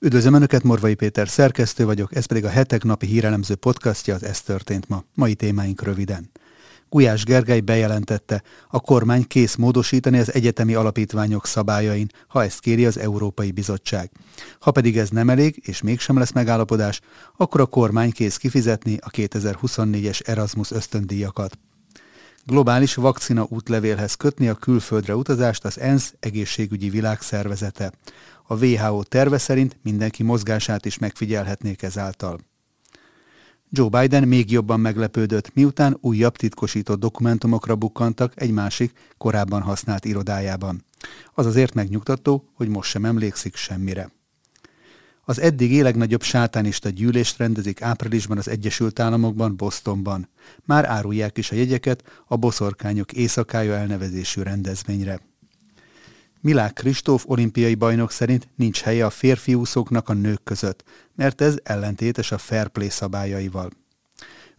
Üdvözlöm Önöket, Morvai Péter szerkesztő vagyok, ez pedig a hetek napi hírelemző podcastja, az Ez történt ma. Mai témáink röviden. Gulyás Gergely bejelentette, a kormány kész módosítani az egyetemi alapítványok szabályain, ha ezt kéri az Európai Bizottság. Ha pedig ez nem elég, és mégsem lesz megállapodás, akkor a kormány kész kifizetni a 2024-es Erasmus ösztöndíjakat. Globális vakcina útlevélhez kötni a külföldre utazást az ENSZ egészségügyi világszervezete. A WHO terve szerint mindenki mozgását is megfigyelhetnék ezáltal. Joe Biden még jobban meglepődött, miután újabb titkosított dokumentumokra bukkantak egy másik, korábban használt irodájában. Az azért megnyugtató, hogy most sem emlékszik semmire. Az eddig legnagyobb sátánista gyűlést rendezik áprilisban az Egyesült Államokban, Bostonban. Már árulják is a jegyeket a boszorkányok éjszakája elnevezésű rendezvényre. Milák Kristóf olimpiai bajnok szerint nincs helye a férfi úszóknak a nők között, mert ez ellentétes a fair play szabályaival.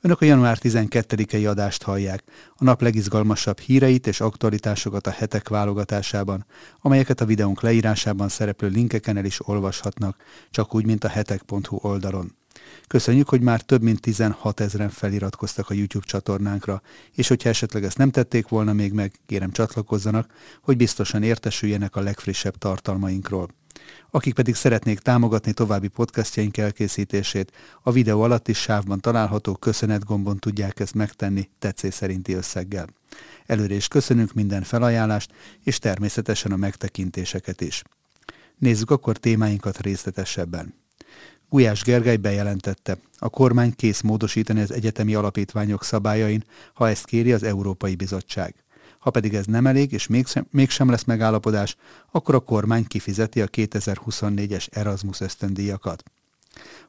Önök a január 12-i adást hallják, a nap legizgalmasabb híreit és aktualitásokat a hetek válogatásában, amelyeket a videónk leírásában szereplő linkeken el is olvashatnak, csak úgy, mint a hetek.hu oldalon. Köszönjük, hogy már több mint 16 ezeren feliratkoztak a YouTube csatornánkra, és hogyha esetleg ezt nem tették volna még meg, kérem csatlakozzanak, hogy biztosan értesüljenek a legfrissebb tartalmainkról. Akik pedig szeretnék támogatni további podcastjaink elkészítését, a videó alatt is sávban található köszönet gombon tudják ezt megtenni tetszés szerinti összeggel. Előre is köszönünk minden felajánlást, és természetesen a megtekintéseket is. Nézzük akkor témáinkat részletesebben. Gulyás Gergely bejelentette, a kormány kész módosítani az egyetemi alapítványok szabályain, ha ezt kéri az Európai Bizottság. Ha pedig ez nem elég, és mégsem, mégsem lesz megállapodás, akkor a kormány kifizeti a 2024-es Erasmus ösztöndíjakat.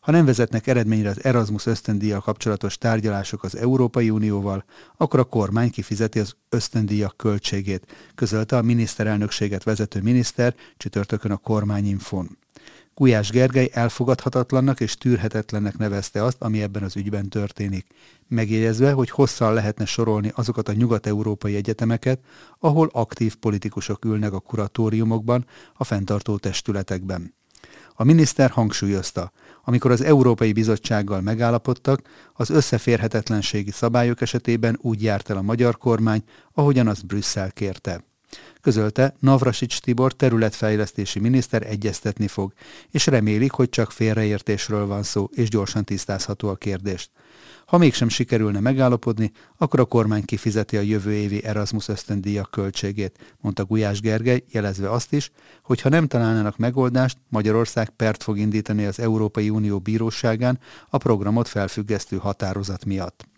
Ha nem vezetnek eredményre az Erasmus ösztöndíjjal kapcsolatos tárgyalások az Európai Unióval, akkor a kormány kifizeti az ösztöndíjak költségét, közölte a miniszterelnökséget vezető miniszter csütörtökön a kormányinfon. Gulyás Gergely elfogadhatatlannak és tűrhetetlennek nevezte azt, ami ebben az ügyben történik, megjegyezve, hogy hosszan lehetne sorolni azokat a nyugat-európai egyetemeket, ahol aktív politikusok ülnek a kuratóriumokban, a fenntartó testületekben. A miniszter hangsúlyozta, amikor az Európai Bizottsággal megállapodtak, az összeférhetetlenségi szabályok esetében úgy járt el a magyar kormány, ahogyan az Brüsszel kérte. Közölte, Navrasics Tibor területfejlesztési miniszter egyeztetni fog, és remélik, hogy csak félreértésről van szó, és gyorsan tisztázható a kérdést. Ha mégsem sikerülne megállapodni, akkor a kormány kifizeti a jövő évi Erasmus ösztöndíjak költségét, mondta Gulyás Gergely, jelezve azt is, hogy ha nem találnának megoldást, Magyarország pert fog indítani az Európai Unió bíróságán a programot felfüggesztő határozat miatt.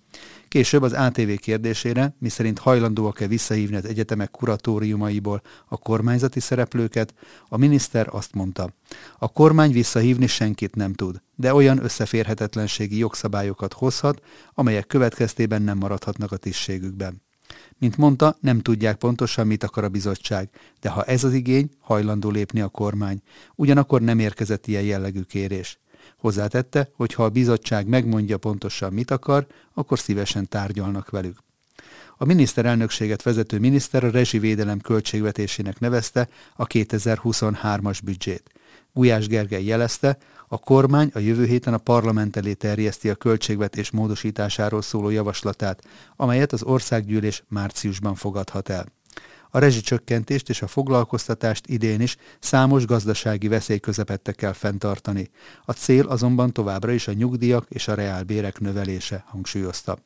Később az ATV kérdésére, miszerint hajlandóak-e visszahívni az egyetemek kuratóriumaiból a kormányzati szereplőket, a miniszter azt mondta, a kormány visszahívni senkit nem tud, de olyan összeférhetetlenségi jogszabályokat hozhat, amelyek következtében nem maradhatnak a tisztségükben. Mint mondta, nem tudják pontosan, mit akar a bizottság, de ha ez az igény, hajlandó lépni a kormány. Ugyanakkor nem érkezett ilyen jellegű kérés. Hozzátette, hogy ha a bizottság megmondja pontosan, mit akar, akkor szívesen tárgyalnak velük. A miniszterelnökséget vezető miniszter a rezsivédelem költségvetésének nevezte a 2023-as büdzsét. Gulyás Gergely jelezte, a kormány a jövő héten a parlament elé terjeszti a költségvetés módosításáról szóló javaslatát, amelyet az országgyűlés márciusban fogadhat el. A rezsicsökkentést és a foglalkoztatást idén is számos gazdasági veszély közepette kell fenntartani. A cél azonban továbbra is a nyugdíjak és a reálbérek növelése, hangsúlyozta.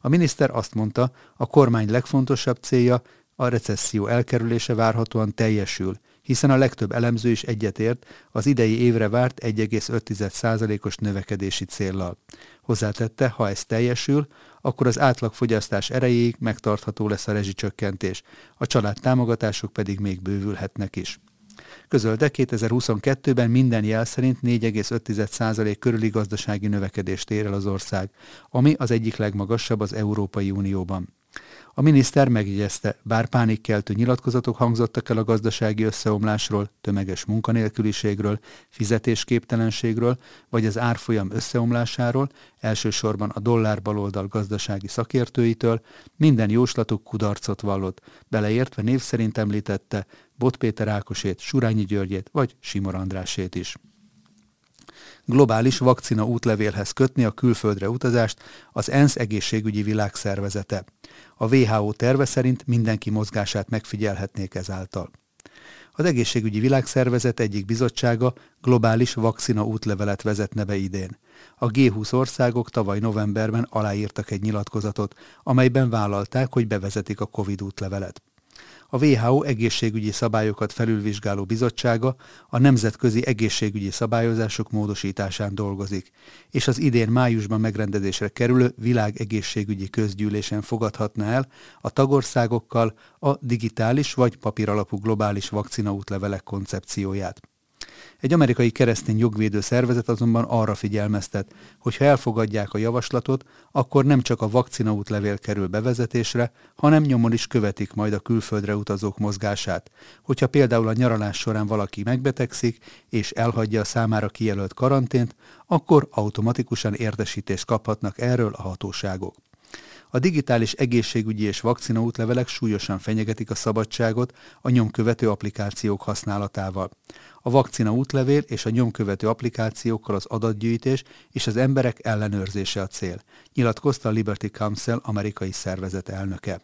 A miniszter azt mondta, a kormány legfontosabb célja a recesszió elkerülése várhatóan teljesül, hiszen a legtöbb elemző is egyetért az idei évre várt 1,5%-os növekedési céllal. Hozzátette, ha ez teljesül, akkor az átlagfogyasztás erejéig megtartható lesz a rezsicsökkentés, a család támogatások pedig még bővülhetnek is. Közölte 2022-ben minden jel szerint 4,5% körüli gazdasági növekedést ér el az ország, ami az egyik legmagasabb az Európai Unióban. A miniszter megjegyezte, bár pánikkeltő nyilatkozatok hangzottak el a gazdasági összeomlásról, tömeges munkanélküliségről, fizetésképtelenségről, vagy az árfolyam összeomlásáról, elsősorban a dollár baloldal gazdasági szakértőitől, minden jóslatuk kudarcot vallott, beleértve név szerint említette Bot Péter Ákosét, Surányi Györgyét vagy Simor Andrásét is. Globális vakcina útlevélhez kötni a külföldre utazást az ENSZ egészségügyi világszervezete. A WHO terve szerint mindenki mozgását megfigyelhetnék ezáltal. Az egészségügyi világszervezet egyik bizottsága globális vakcina útlevelet vezetne be idén. A G20 országok tavaly novemberben aláírtak egy nyilatkozatot, amelyben vállalták, hogy bevezetik a COVID útlevelet. A WHO egészségügyi szabályokat felülvizsgáló bizottsága a nemzetközi egészségügyi szabályozások módosításán dolgozik, és az idén májusban megrendezésre kerülő világegészségügyi közgyűlésen fogadhatna el a tagországokkal a digitális vagy papíralapú globális vakcinaútlevelek koncepcióját. Egy amerikai keresztény jogvédő szervezet azonban arra figyelmeztet, hogy ha elfogadják a javaslatot, akkor nem csak a vakcina útlevél kerül bevezetésre, hanem nyomon is követik majd a külföldre utazók mozgását. Hogyha például a nyaralás során valaki megbetegszik és elhagyja a számára kijelölt karantént, akkor automatikusan értesítést kaphatnak erről a hatóságok. A digitális egészségügyi és vakcina útlevelek súlyosan fenyegetik a szabadságot a nyomkövető applikációk használatával. A vakcina útlevél és a nyomkövető applikációkkal az adatgyűjtés és az emberek ellenőrzése a cél, nyilatkozta a Liberty Council amerikai szervezet elnöke.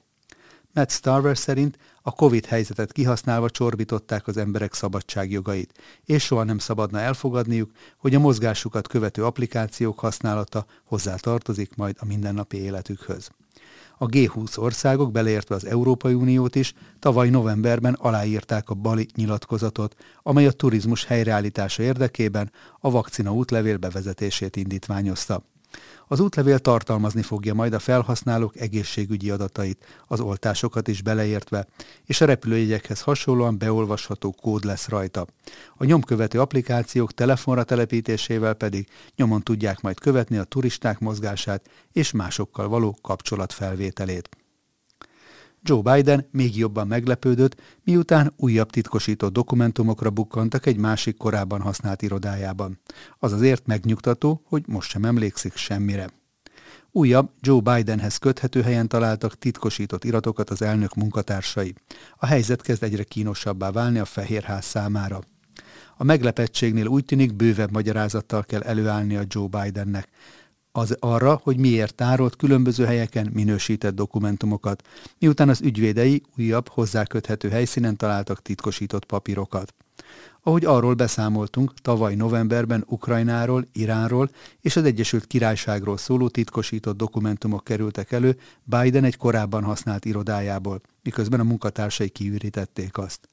Matt Starver szerint a Covid helyzetet kihasználva csorbították az emberek szabadságjogait, és soha nem szabadna elfogadniuk, hogy a mozgásukat követő applikációk használata hozzá tartozik majd a mindennapi életükhöz. A G20 országok, beleértve az Európai Uniót is, tavaly novemberben aláírták a Bali nyilatkozatot, amely a turizmus helyreállítása érdekében a vakcina útlevél bevezetését indítványozta. Az útlevél tartalmazni fogja majd a felhasználók egészségügyi adatait, az oltásokat is beleértve, és a repülőjegyekhez hasonlóan beolvasható kód lesz rajta. A nyomkövető applikációk telefonra telepítésével pedig nyomon tudják majd követni a turisták mozgását és másokkal való kapcsolatfelvételét. Joe Biden még jobban meglepődött, miután újabb titkosított dokumentumokra bukkantak egy másik korábban használt irodájában. Az azért megnyugtató, hogy most sem emlékszik semmire. Újabb Joe Bidenhez köthető helyen találtak titkosított iratokat az elnök munkatársai. A helyzet kezd egyre kínosabbá válni a Fehérház számára. A meglepettségnél úgy tűnik bővebb magyarázattal kell előállni a Joe Bidennek az arra, hogy miért tárolt különböző helyeken minősített dokumentumokat, miután az ügyvédei újabb hozzáköthető helyszínen találtak titkosított papírokat. Ahogy arról beszámoltunk, tavaly novemberben Ukrajnáról, Iránról és az Egyesült Királyságról szóló titkosított dokumentumok kerültek elő Biden egy korábban használt irodájából, miközben a munkatársai kiürítették azt.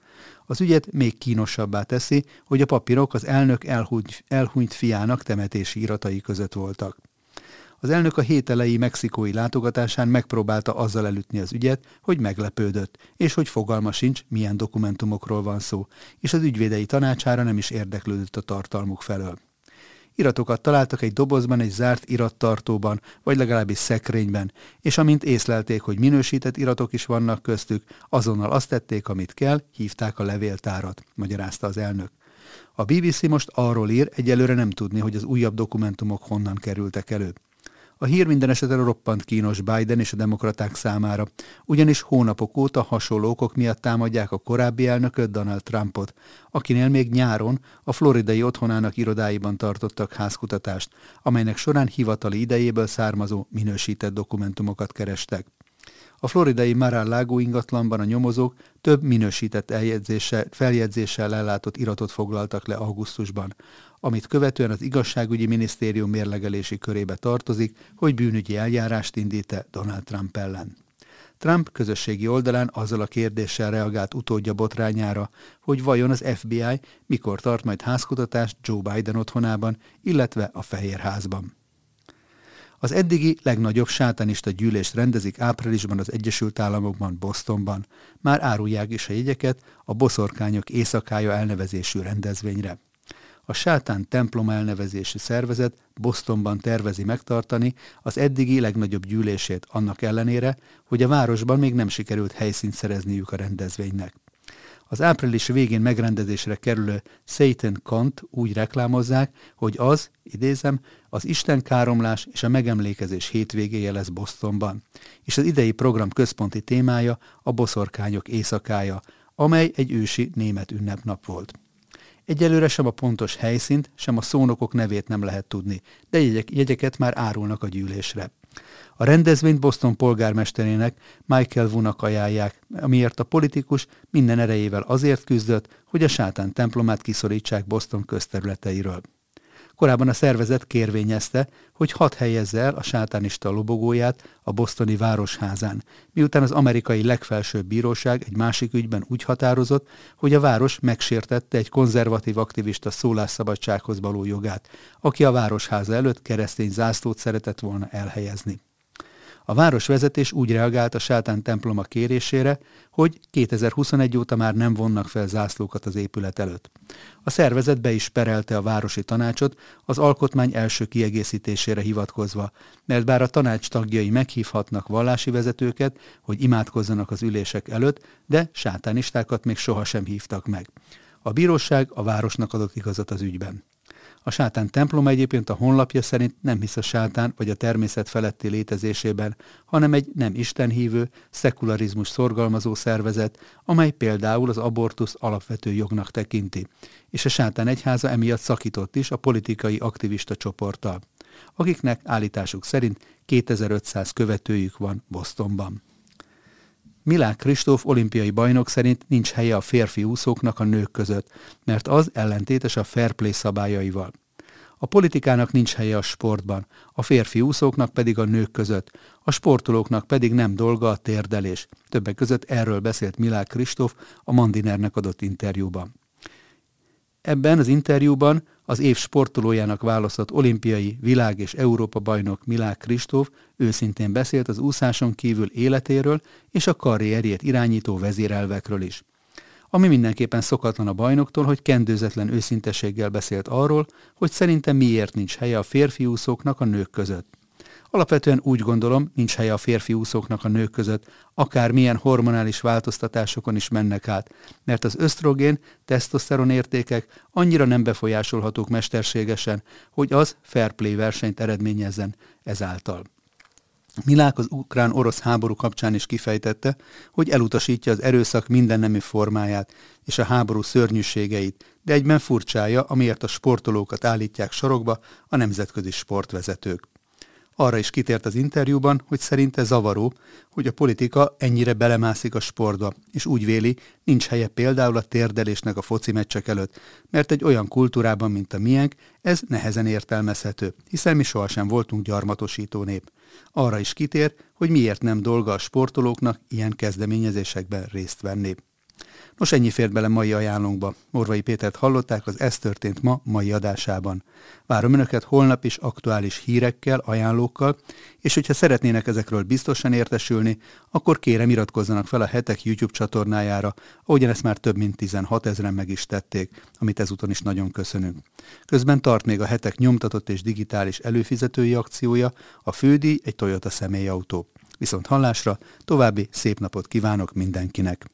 Az ügyet még kínosabbá teszi, hogy a papírok az elnök elhunyt, elhunyt fiának temetési iratai között voltak. Az elnök a hét elejé mexikói látogatásán megpróbálta azzal elütni az ügyet, hogy meglepődött, és hogy fogalma sincs, milyen dokumentumokról van szó, és az ügyvédei tanácsára nem is érdeklődött a tartalmuk felől. Iratokat találtak egy dobozban, egy zárt irattartóban, vagy legalábbis szekrényben, és amint észlelték, hogy minősített iratok is vannak köztük, azonnal azt tették, amit kell, hívták a levéltárat, magyarázta az elnök. A BBC most arról ír, egyelőre nem tudni, hogy az újabb dokumentumok honnan kerültek elő. A hír minden esetre roppant kínos Biden és a demokraták számára, ugyanis hónapok óta hasonló okok miatt támadják a korábbi elnököt Donald Trumpot, akinél még nyáron a floridai otthonának irodáiban tartottak házkutatást, amelynek során hivatali idejéből származó minősített dokumentumokat kerestek. A floridai Mar-a-Lago ingatlanban a nyomozók több minősített eljegyzéssel, feljegyzéssel ellátott iratot foglaltak le augusztusban, amit követően az igazságügyi minisztérium mérlegelési körébe tartozik, hogy bűnügyi eljárást indít-e Donald Trump ellen. Trump közösségi oldalán azzal a kérdéssel reagált utódja botrányára, hogy vajon az FBI mikor tart majd házkutatást Joe Biden otthonában, illetve a Fehér Házban. Az eddigi legnagyobb sátánista gyűlést rendezik áprilisban az Egyesült Államokban, Bostonban. Már árulják is a jegyeket a Boszorkányok éjszakája elnevezésű rendezvényre. A Sátán templom elnevezésű szervezet Bostonban tervezi megtartani az eddigi legnagyobb gyűlését annak ellenére, hogy a városban még nem sikerült helyszínt szerezniük a rendezvénynek. Az április végén megrendezésre kerülő Satan Kant úgy reklámozzák, hogy az, idézem, az Isten káromlás és a megemlékezés hétvégéje lesz Bostonban, és az idei program központi témája a boszorkányok éjszakája, amely egy ősi német ünnepnap volt. Egyelőre sem a pontos helyszínt, sem a szónokok nevét nem lehet tudni, de jegyek, jegyeket már árulnak a gyűlésre. A rendezvényt Boston polgármesterének Michael Vunak ajánlják, amiért a politikus minden erejével azért küzdött, hogy a sátán templomát kiszorítsák Boston közterületeiről. Korábban a szervezet kérvényezte, hogy hat helyezze el a sátánista lobogóját a bosztoni városházán, miután az amerikai legfelsőbb bíróság egy másik ügyben úgy határozott, hogy a város megsértette egy konzervatív aktivista szólásszabadsághoz való jogát, aki a városháza előtt keresztény zászlót szeretett volna elhelyezni. A városvezetés úgy reagált a sátán temploma kérésére, hogy 2021 óta már nem vonnak fel zászlókat az épület előtt. A szervezet be is perelte a városi tanácsot az alkotmány első kiegészítésére hivatkozva, mert bár a tanács tagjai meghívhatnak vallási vezetőket, hogy imádkozzanak az ülések előtt, de sátánistákat még sohasem hívtak meg. A bíróság a városnak adott igazat az ügyben. A sátán templom egyébként a honlapja szerint nem hisz a sátán vagy a természet feletti létezésében, hanem egy nem istenhívő, szekularizmus szorgalmazó szervezet, amely például az abortusz alapvető jognak tekinti. És a sátán egyháza emiatt szakított is a politikai aktivista csoporttal, akiknek állításuk szerint 2500 követőjük van Bostonban. Milák Kristóf olimpiai bajnok szerint nincs helye a férfi úszóknak a nők között, mert az ellentétes a fair play szabályaival. A politikának nincs helye a sportban, a férfi úszóknak pedig a nők között, a sportolóknak pedig nem dolga a térdelés. Többek között erről beszélt Milák Kristóf a Mandinernek adott interjúban. Ebben az interjúban az év sportolójának választott olimpiai, világ és Európa bajnok Milák Kristóf őszintén beszélt az úszáson kívül életéről és a karrierjét irányító vezérelvekről is. Ami mindenképpen szokatlan a bajnoktól, hogy kendőzetlen őszintességgel beszélt arról, hogy szerintem miért nincs helye a férfi úszóknak a nők között. Alapvetően úgy gondolom, nincs helye a férfi úszóknak a nők között, akár milyen hormonális változtatásokon is mennek át, mert az ösztrogén, tesztoszteron értékek annyira nem befolyásolhatók mesterségesen, hogy az fair play versenyt eredményezzen ezáltal. Milák az ukrán-orosz háború kapcsán is kifejtette, hogy elutasítja az erőszak mindennemű formáját és a háború szörnyűségeit, de egyben furcsája, amiért a sportolókat állítják sorokba a nemzetközi sportvezetők. Arra is kitért az interjúban, hogy szerinte zavaró, hogy a politika ennyire belemászik a sportba, és úgy véli, nincs helye például a térdelésnek a foci meccsek előtt, mert egy olyan kultúrában, mint a miénk, ez nehezen értelmezhető, hiszen mi sohasem voltunk gyarmatosító nép. Arra is kitér, hogy miért nem dolga a sportolóknak ilyen kezdeményezésekben részt venni. Nos, ennyi fért bele mai ajánlónkba. Morvai Pétert hallották az Ez történt ma mai adásában. Várom Önöket holnap is aktuális hírekkel, ajánlókkal, és hogyha szeretnének ezekről biztosan értesülni, akkor kérem iratkozzanak fel a Hetek YouTube csatornájára, ahogyan ezt már több mint 16 ezeren meg is tették, amit ezúton is nagyon köszönünk. Közben tart még a Hetek nyomtatott és digitális előfizetői akciója, a fődíj egy Toyota személyautó. Viszont hallásra, további szép napot kívánok mindenkinek!